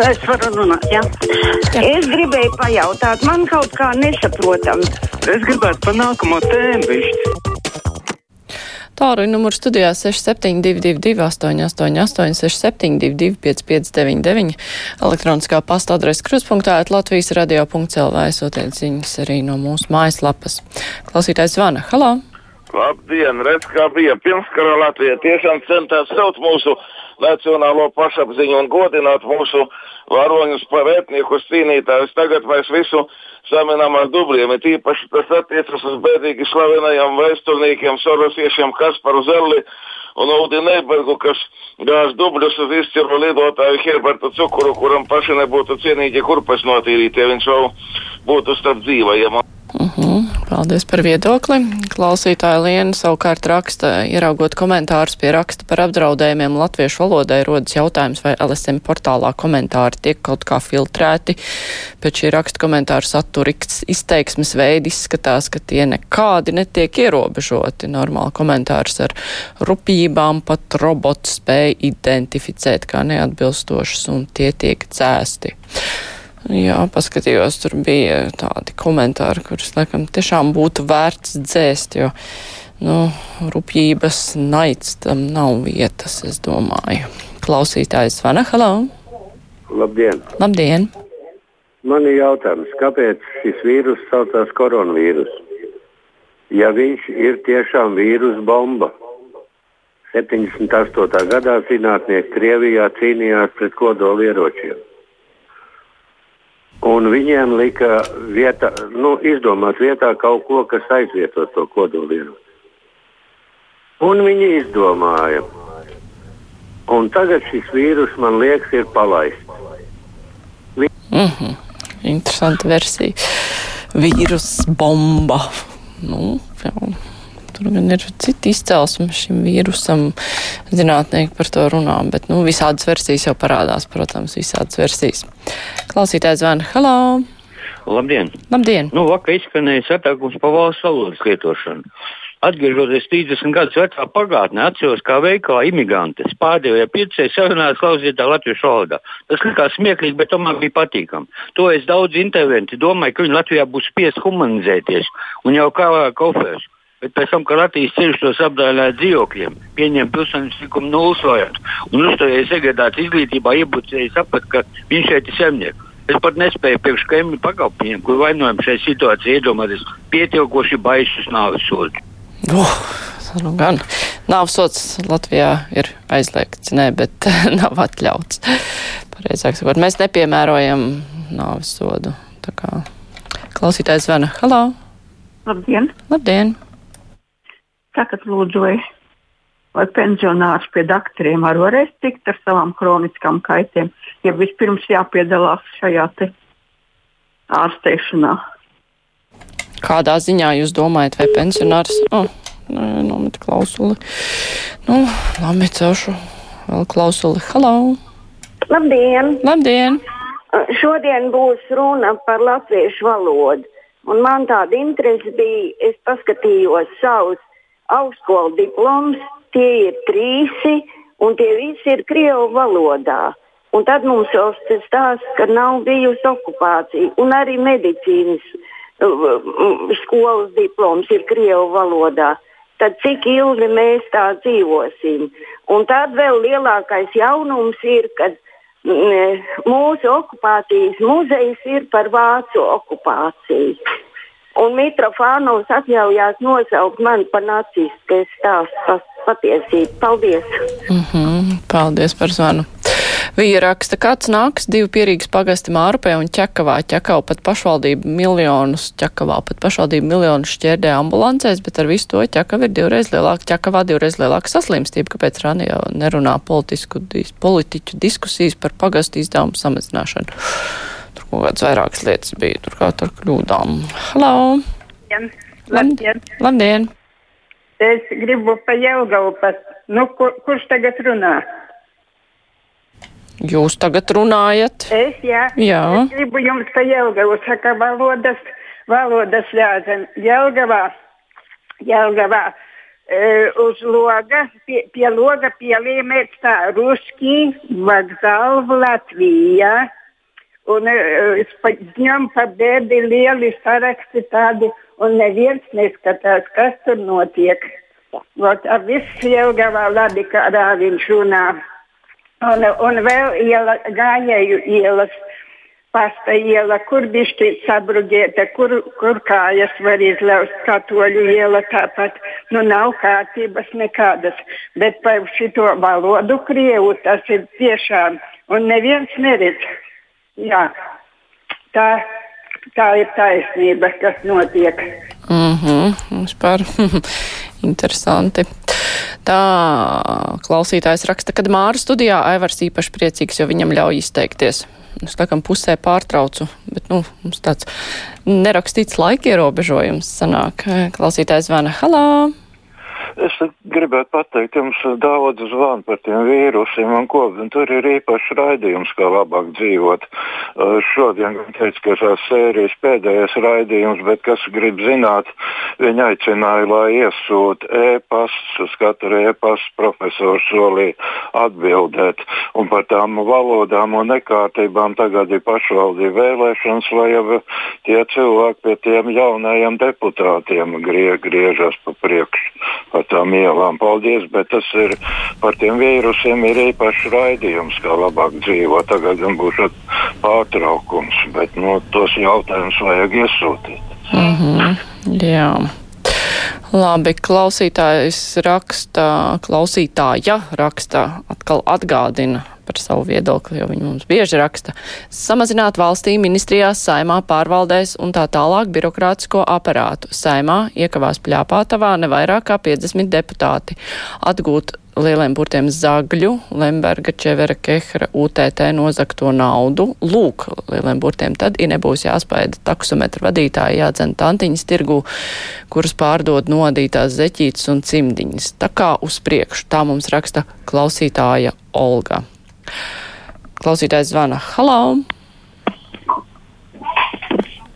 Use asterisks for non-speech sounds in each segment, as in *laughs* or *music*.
Es varu runāt, jā. jā. Es gribēju pajautāt, man kaut kā nesaprotam. Es gribētu pa nākamo tēmu višķi. Tālruņa numurs studijā 6722, 888, 672, 559, elektroniskā pasta adrese krustpunktā, Latvijas radio.clv, sotiet ziņas arī no mūsu mājaslapas. Klausītājs zvana. Halo! Labdien, redz, kā bija pirmskara Latvija. Tiešām centās saukt mūsu nacionālo pašapziņu un godināt mūsu varoņus par etniekus cīnītājus. Tagad mēs visu saminām ar dubļiem. Ir īpaši tas attiecas uz bēdīgi slavenajiem vēsturniekiem, sorosiešiem Kasparu Zelli un Udi Neibergu, kas gāž dubļus uz izcilu lidotāju Herbertu Cukuru, kuram paši nebūtu cienīgi kurpes notīrīt, ja viņš jau būtu starp dzīvajiem. Uh mhm. -huh. Paldies par viedokli. Klausītāja Liena savukārt raksta, ieraugot komentārus pie raksta par apdraudējumiem latviešu valodai, rodas jautājums, vai LSM portālā komentāri tiek kaut kā filtrēti. Pēc šī raksta komentāru satura izteiksmes veidi izskatās, ka tie nekādi netiek ierobežoti. Normāli komentārus ar rupjībām pat robots spēja identificēt kā neatbilstošas un tie tiek cēsti. Jā, paskatījos, tur bija tādi komentāri, kurus, laikam, tiešām būtu vērts dzēst, jo, nu, rupjības naids tam nav vietas, es domāju. Klausītājs Vana, halo! Labdien! Labdien! Man ir jautājums, kāpēc šis vīrus saucās koronavīrus? Ja viņš ir tiešām vīrus bomba. 78. gadā zinātnieki Krievijā cīnījās pret kodolieročiem. Un viņiem lika vietā, nu, izdomāt vietā kaut ko, kas aizvieto to kodolieru. Un viņi izdomāja. Un tagad šis vīrus, man liekas, ir palaists. Vi... Mm -hmm. Interesanta versija. Vīrus bomba. Nu, jau. Tur gan ir citi izcelsme šim vīrusam. Zinātnieki par to runā, bet nu, visādas versijas jau parādās, protams, visādas versijas. Klausītājs zvana. Halo! Labdien! Labdien! Nu, vakar izskanēja satākums par valsts valodas lietošanu. Atgriežoties 30 gadus vecā pagātnē, atceros, kā veikalā imigrantes pārdevēja piecēs sarunās klausītā latviešu valodā. Tas likās smieklīgi, bet tomēr bija patīkami. To es daudz interventi domāju, ka viņi Latvijā būs spiest humanizēties un jau kā koferus. Bet pēc tam, kad Latvijas ceļš tos apdāvināja dzīvokļiem, pieņem pilsonības likumu nulles variantu un uzturēja segregācijas izglītībā, iebucēja sapat, ka viņš šeit ir zemnieks. Es pat nespēju priekš kaimiņu pakalpojumiem, kur vainojam šai situācijai iedomāties pietiekoši baisas nāves sodu. Oh, nu gan nāvsots Latvijā ir aizliegts, nē, bet *laughs* nav atļauts. Pareizāk sakot, mēs nepiemērojam nāves sodu. Tā kā klausītājs zvana. Halo! Labdien! Labdien! Sakat, lūdzu, vai, vai pensionārs pie doktoriem arī varēs tikt ar savām kroniskām kaitēm, ja vispirms jāpiedalās šajā ārstēšanā? Kādā ziņā jūs domājat, vai pensionārs oh, nomet klausuli? Nu, labi, celšu vēl klausuli. Halo! Labdien! Labdien! Šodien būs runa par latviešu valodu. Un man tāda interese bija, es paskatījos savus augstskolu diploms, tie ir trīsi, un tie visi ir Krievu valodā. Un tad mums jau stāsta, ka nav bijusi okupācija, un arī medicīnas uh, skolas diploms ir Krievu valodā. Tad cik ilgi mēs tā dzīvosim? Un tad vēl lielākais jaunums ir, ka mm, mūsu okupācijas muzejs ir par vācu okupāciju. Un Mitrofānovs atļaujās nosaukt mani par nacistu, ka es stāstu patiesību. Paldies! Mm -hmm, paldies par zvanu! Viņa raksta, kāds nāks divi pierīgas pagasti Mārupē un Čakavā. Čakavā pat pašvaldība miljonus, Čakavā pat pašvaldība miljonus šķērdē ambulancēs, bet ar visu to Čakava ir divreiz lielāka, Čakavā divreiz lielāka saslimstība. Kāpēc Rani jau nerunā politisku, politiķu diskusijas par pagastu izdevumu samazināšanu? Kaut kādas vairākas lietas bija turklāt ar kļūdām. Halo! Labdien! Labdien! Labdien. Es gribu pa Jelgavu pat. Nu, kur, kurš tagad runā? Jūs tagad runājat? Es, jā. jā. Es gribu jums pa Jelgavu saka valodas, valodas ļāzem. Jelgavā, Jelgavā uz loga, pie, pie loga pielīmēts tā Ruski vokzālu Latvijā. Un viņam pa bēdi lieli saraksti tādi, un neviens neskatās, kas tur notiek. Vot, viss Jelgavā labi, kādā viņš runā. Un, un vēl iela, gājēju ielas pasta iela, kur bišķi sabruģēta, kur, kur kājas var izlaust, katoļu iela tāpat. Nu, nav kārtības nekādas, bet par šito valodu Krievu tas ir tiešām, un neviens neredz. Jā, tā, tā ir taisnība, kas notiek. Mhm, vispār *laughs* interesanti. Tā klausītājs raksta, kad Māra studijā Aivars īpaši priecīgs, jo viņam ļauj izteikties es tā kā pusē pārtraucu, bet, nu, mums tāds nerakstīts laika ierobežojums sanāk. Klausītājs zvana, halā! Es gribētu pateikt, jums daudz zvanu par tiem vīrusiem un ko. Un tur ir īpašs raidījums, kā labāk dzīvot. Uh, šodien gan teicu, ka šās sērijas pēdējais raidījums, bet kas grib zināt, viņi aicināja, lai iesūta e-pastus, uz katru e-pastu profesors solīja atbildēt. Un par tām valodām un nekārtībām tagad ir pašvaldību vēlēšanas, vai jau tie cilvēki pie tiem jaunajiem deputātiem grie, griežas pa priekšu pa tām ielām. Paldies, bet tas ir par tiem vīrusiem ir īpašs raidījums, kā labāk dzīvot. Tagad gan būs pārtraukums, bet no, nu, tos jautājumus vajag iesūtīt. Mm -hmm, jā. Labi, klausītājs raksta, klausītāja raksta, atkal atgādina par savu viedokli, jo viņi mums bieži raksta. Samazināt valstī, ministrijās, saimā, pārvaldēs un tā tālāk birokrātisko aparātu. Saimā iekavās pļāpātavā ne vairāk kā 50 deputāti. Atgūt lieliem burtiem Zagļu, Lemberga, Čevera, Kehra, UTT nozakto naudu. Lūk, lieliem burtiem tad, ja nebūs jāspaida taksometra vadītāji, jādzen tantiņas tirgu, kuras pārdod nodītās zeķītes un cimdiņas. Tā kā uz priekšu, tā mums raksta klausītāja Olga. Klausītājs zvana. Halo!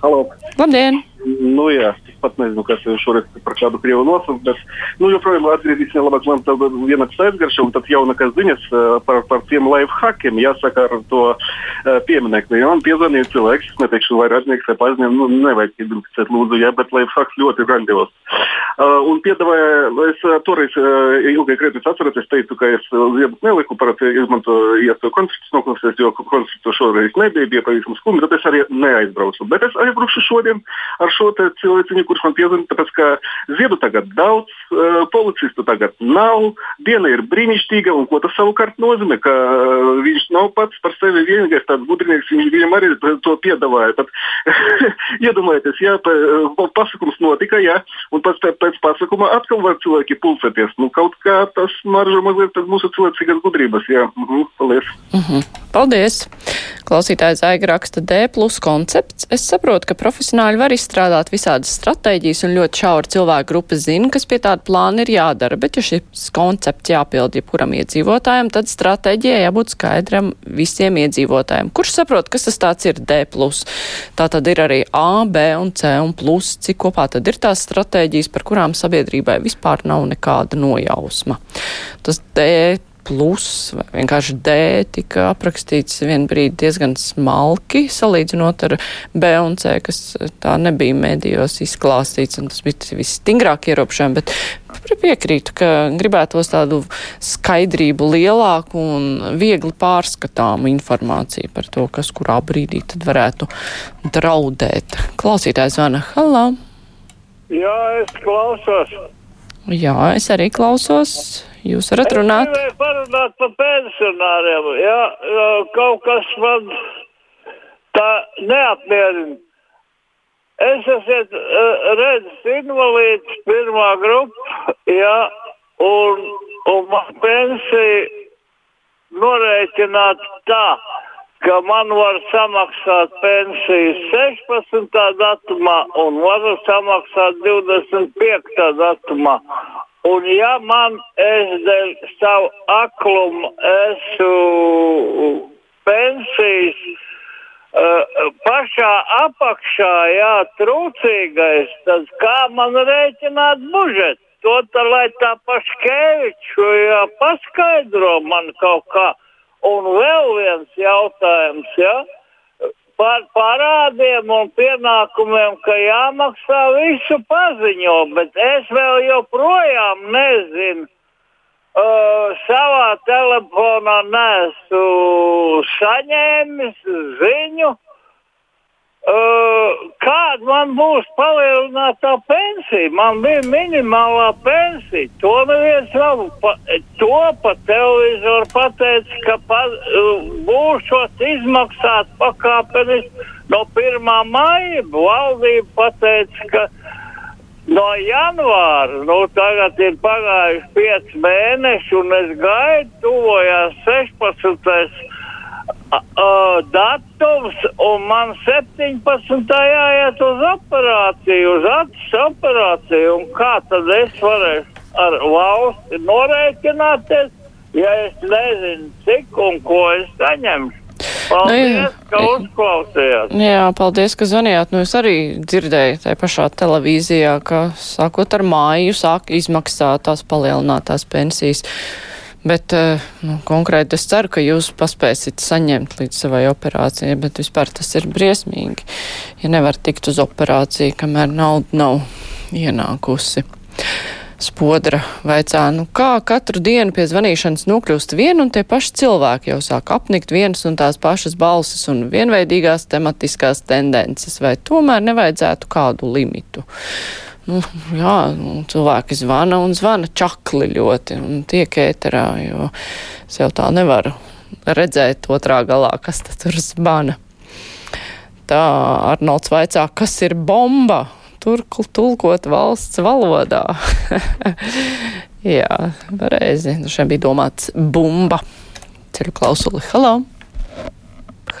Halo! Labdien! Nu, jā, pat nezinu, kas šoreiz par kādu krievu nosaukt, bet, nu, joprojām atgriezīsimies labāk man tad viena aizgarša un tad jaunākas ziņas par, par tiem lifehackiem, jāsaka ar to uh, pieminekli. Ja man piezvanīja cilvēks, es neteikšu, vai radnieks vai paziņiem, nu, nevajag identificēt lūdzu, jā, bet lifehacks ļoti grandios. Uh, un piedāvāja, es uh, toreiz uh, ilgai krietni atceros, es teicu, ka es ziedu neliku, parasti izmantoju to konstrukcijas noklausīties, jo konstrukciju šoreiz nebija, bija pavisam skumji, tad es arī neaizbraucu. Bet es aizbraukšu šodien ar šo cilvēciņu, kurš man piezvanīja, tāpēc ka ziedu tagad daudz, uh, policistu tagad nav, diena ir brīnišķīga, un ko tas savukārt nozīmē, ka uh, viņš nav pats par sevi vienīgais tāds gudrinieks, viņš viņam arī to piedāvāja. Tad *laughs* iedomājieties, jā, pasakums notika, jā, un pēc, pēc pasakuma atkal var cilvēki pulcēties. Nu, kaut kā tas maržo mazliet mūsu cilvēcīgas gudrības, jā. Mhm, paldies. Mhm. Paldies! Klausītājs Aiga raksta D plus koncepts. Es saprotu, ka profesionāļi var izstrādāt visādas stratēģijas un ļoti šaura cilvēku grupa zina, kas pie tāda plāna ir jādara, bet ja šis koncepts jāpild jebkuram iedzīvotājam, tad stratēģijai jābūt skaidram visiem iedzīvotājiem. Kurš saprot, kas tas tāds ir D? Tā tad ir arī A, B un C un plus, cik kopā tad ir tās stratēģijas, par kurām sabiedrībai vispār nav nekāda nojausma. Tas D plus vai vienkārši D tika aprakstīts vien brīdi diezgan smalki, salīdzinot ar B un C, kas tā nebija mēdījos izklāstīts, un tas bija visstingrāk ierobežojumi, bet piekrītu, ka gribētos tādu skaidrību lielāku un viegli pārskatāmu informāciju par to, kas kurā brīdī tad varētu draudēt. Klausītājs zvana, halā! Jā, es klausos. Jā, es arī klausos. Jūs varat runāt? Es parunāt par pensionāriem. Jā, kaut kas man tā neapmierina. Es esmu redzes invalīds pirmā grupa, jā, un, un man pensija norēķināt tā, ka man var samaksāt pensiju 16. datumā un varu samaksāt 25. datumā. Un ja man es dēļ savu aklumu esmu pensijas uh, pašā apakšā, jā, trūcīgais, tad kā man rēķināt budžetu? to tā, lai tā paškeviču jā, paskaidro man kaut kā. Un vēl viens jautājums, ja? Par parādiem un pienākumiem, ka jāmaksā visu paziņo, bet es vēl joprojām nezinu. Uh, savā telefonā nesu saņēmis ziņu, Uh, kāda man būs palielinātā pensija? Man bija minimālā pensija. To neviens nav. Pa, to pa televizoru pateica, ka pa, uh, būšot izmaksāt pakāpeniski no 1. maija. Valdība pateica, ka no janvāra, nu tagad ir pagājuši 5 mēneši un es gaidu, tuvojās 16 uh, datums, un man 17. jāiet uz operāciju, uz acis operāciju. Kā tad es varēšu ar valsti norēķināties, ja es nezinu, cik un ko es saņemšu? Paldies, nu, ka uzklausījāt. Jā, paldies, ka zvanījāt. Nu, es arī dzirdēju tajā pašā televīzijā, ka sākot ar māju sāk izmaksāt tās palielinātās pensijas. Bet eh, nu, konkrēti es ceru, ka jūs paspēsiet saņemt līdz savai operācijai, bet vispār tas ir briesmīgi, ja nevar tikt uz operāciju, kamēr nauda nav ienākusi. Spodra vaicā, nu kā katru dienu pie zvanīšanas nokļūst vien un tie paši cilvēki jau sāk apnikt vienas un tās pašas balsis un vienveidīgās tematiskās tendences, vai tomēr nevajadzētu kādu limitu? Nu, jā, nu, cilvēki zvana un zvana čakli ļoti un tiek ēterā, jo es jau tā nevaru redzēt otrā galā, kas tur zvana. Tā Arnolds vaicā, kas ir bomba? Turkli tulkot valsts valodā. *laughs* jā, pareizi. Nu, šeit bija domāts bumba. Ceļu klausuli. Halo!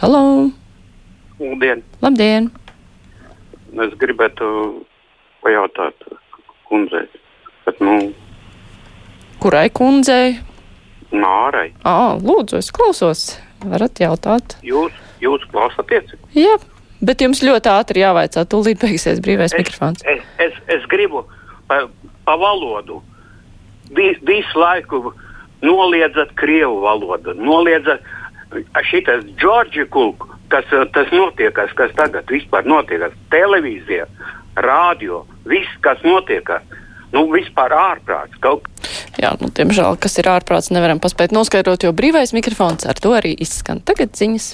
Halo! Labdien! Labdien! Es gribētu pajautāt kundzei. Bet, nu, Kurai kundzei? Nārai. Ā, lūdzu, es klausos. Varat jautāt. Jūs, jūs klausāties? Jā, bet jums ļoti ātri jāvaicā, tūlīt beigsies brīvais es, mikrofons. Es, es, es gribu pa, pa valodu. Vis, visu laiku noliedzat krievu valodu, noliedzat šitas Džordži Kulku, kas tas notiekas, kas tagad vispār notiekas televīzijā rādio, viss, kas notiek. Nu, vispār ārprāts. Kaut... Jā, nu, diemžēl, kas ir ārprāts, nevaram paspēt noskaidrot, jo brīvais mikrofons ar to arī izskan. Tagad ziņas.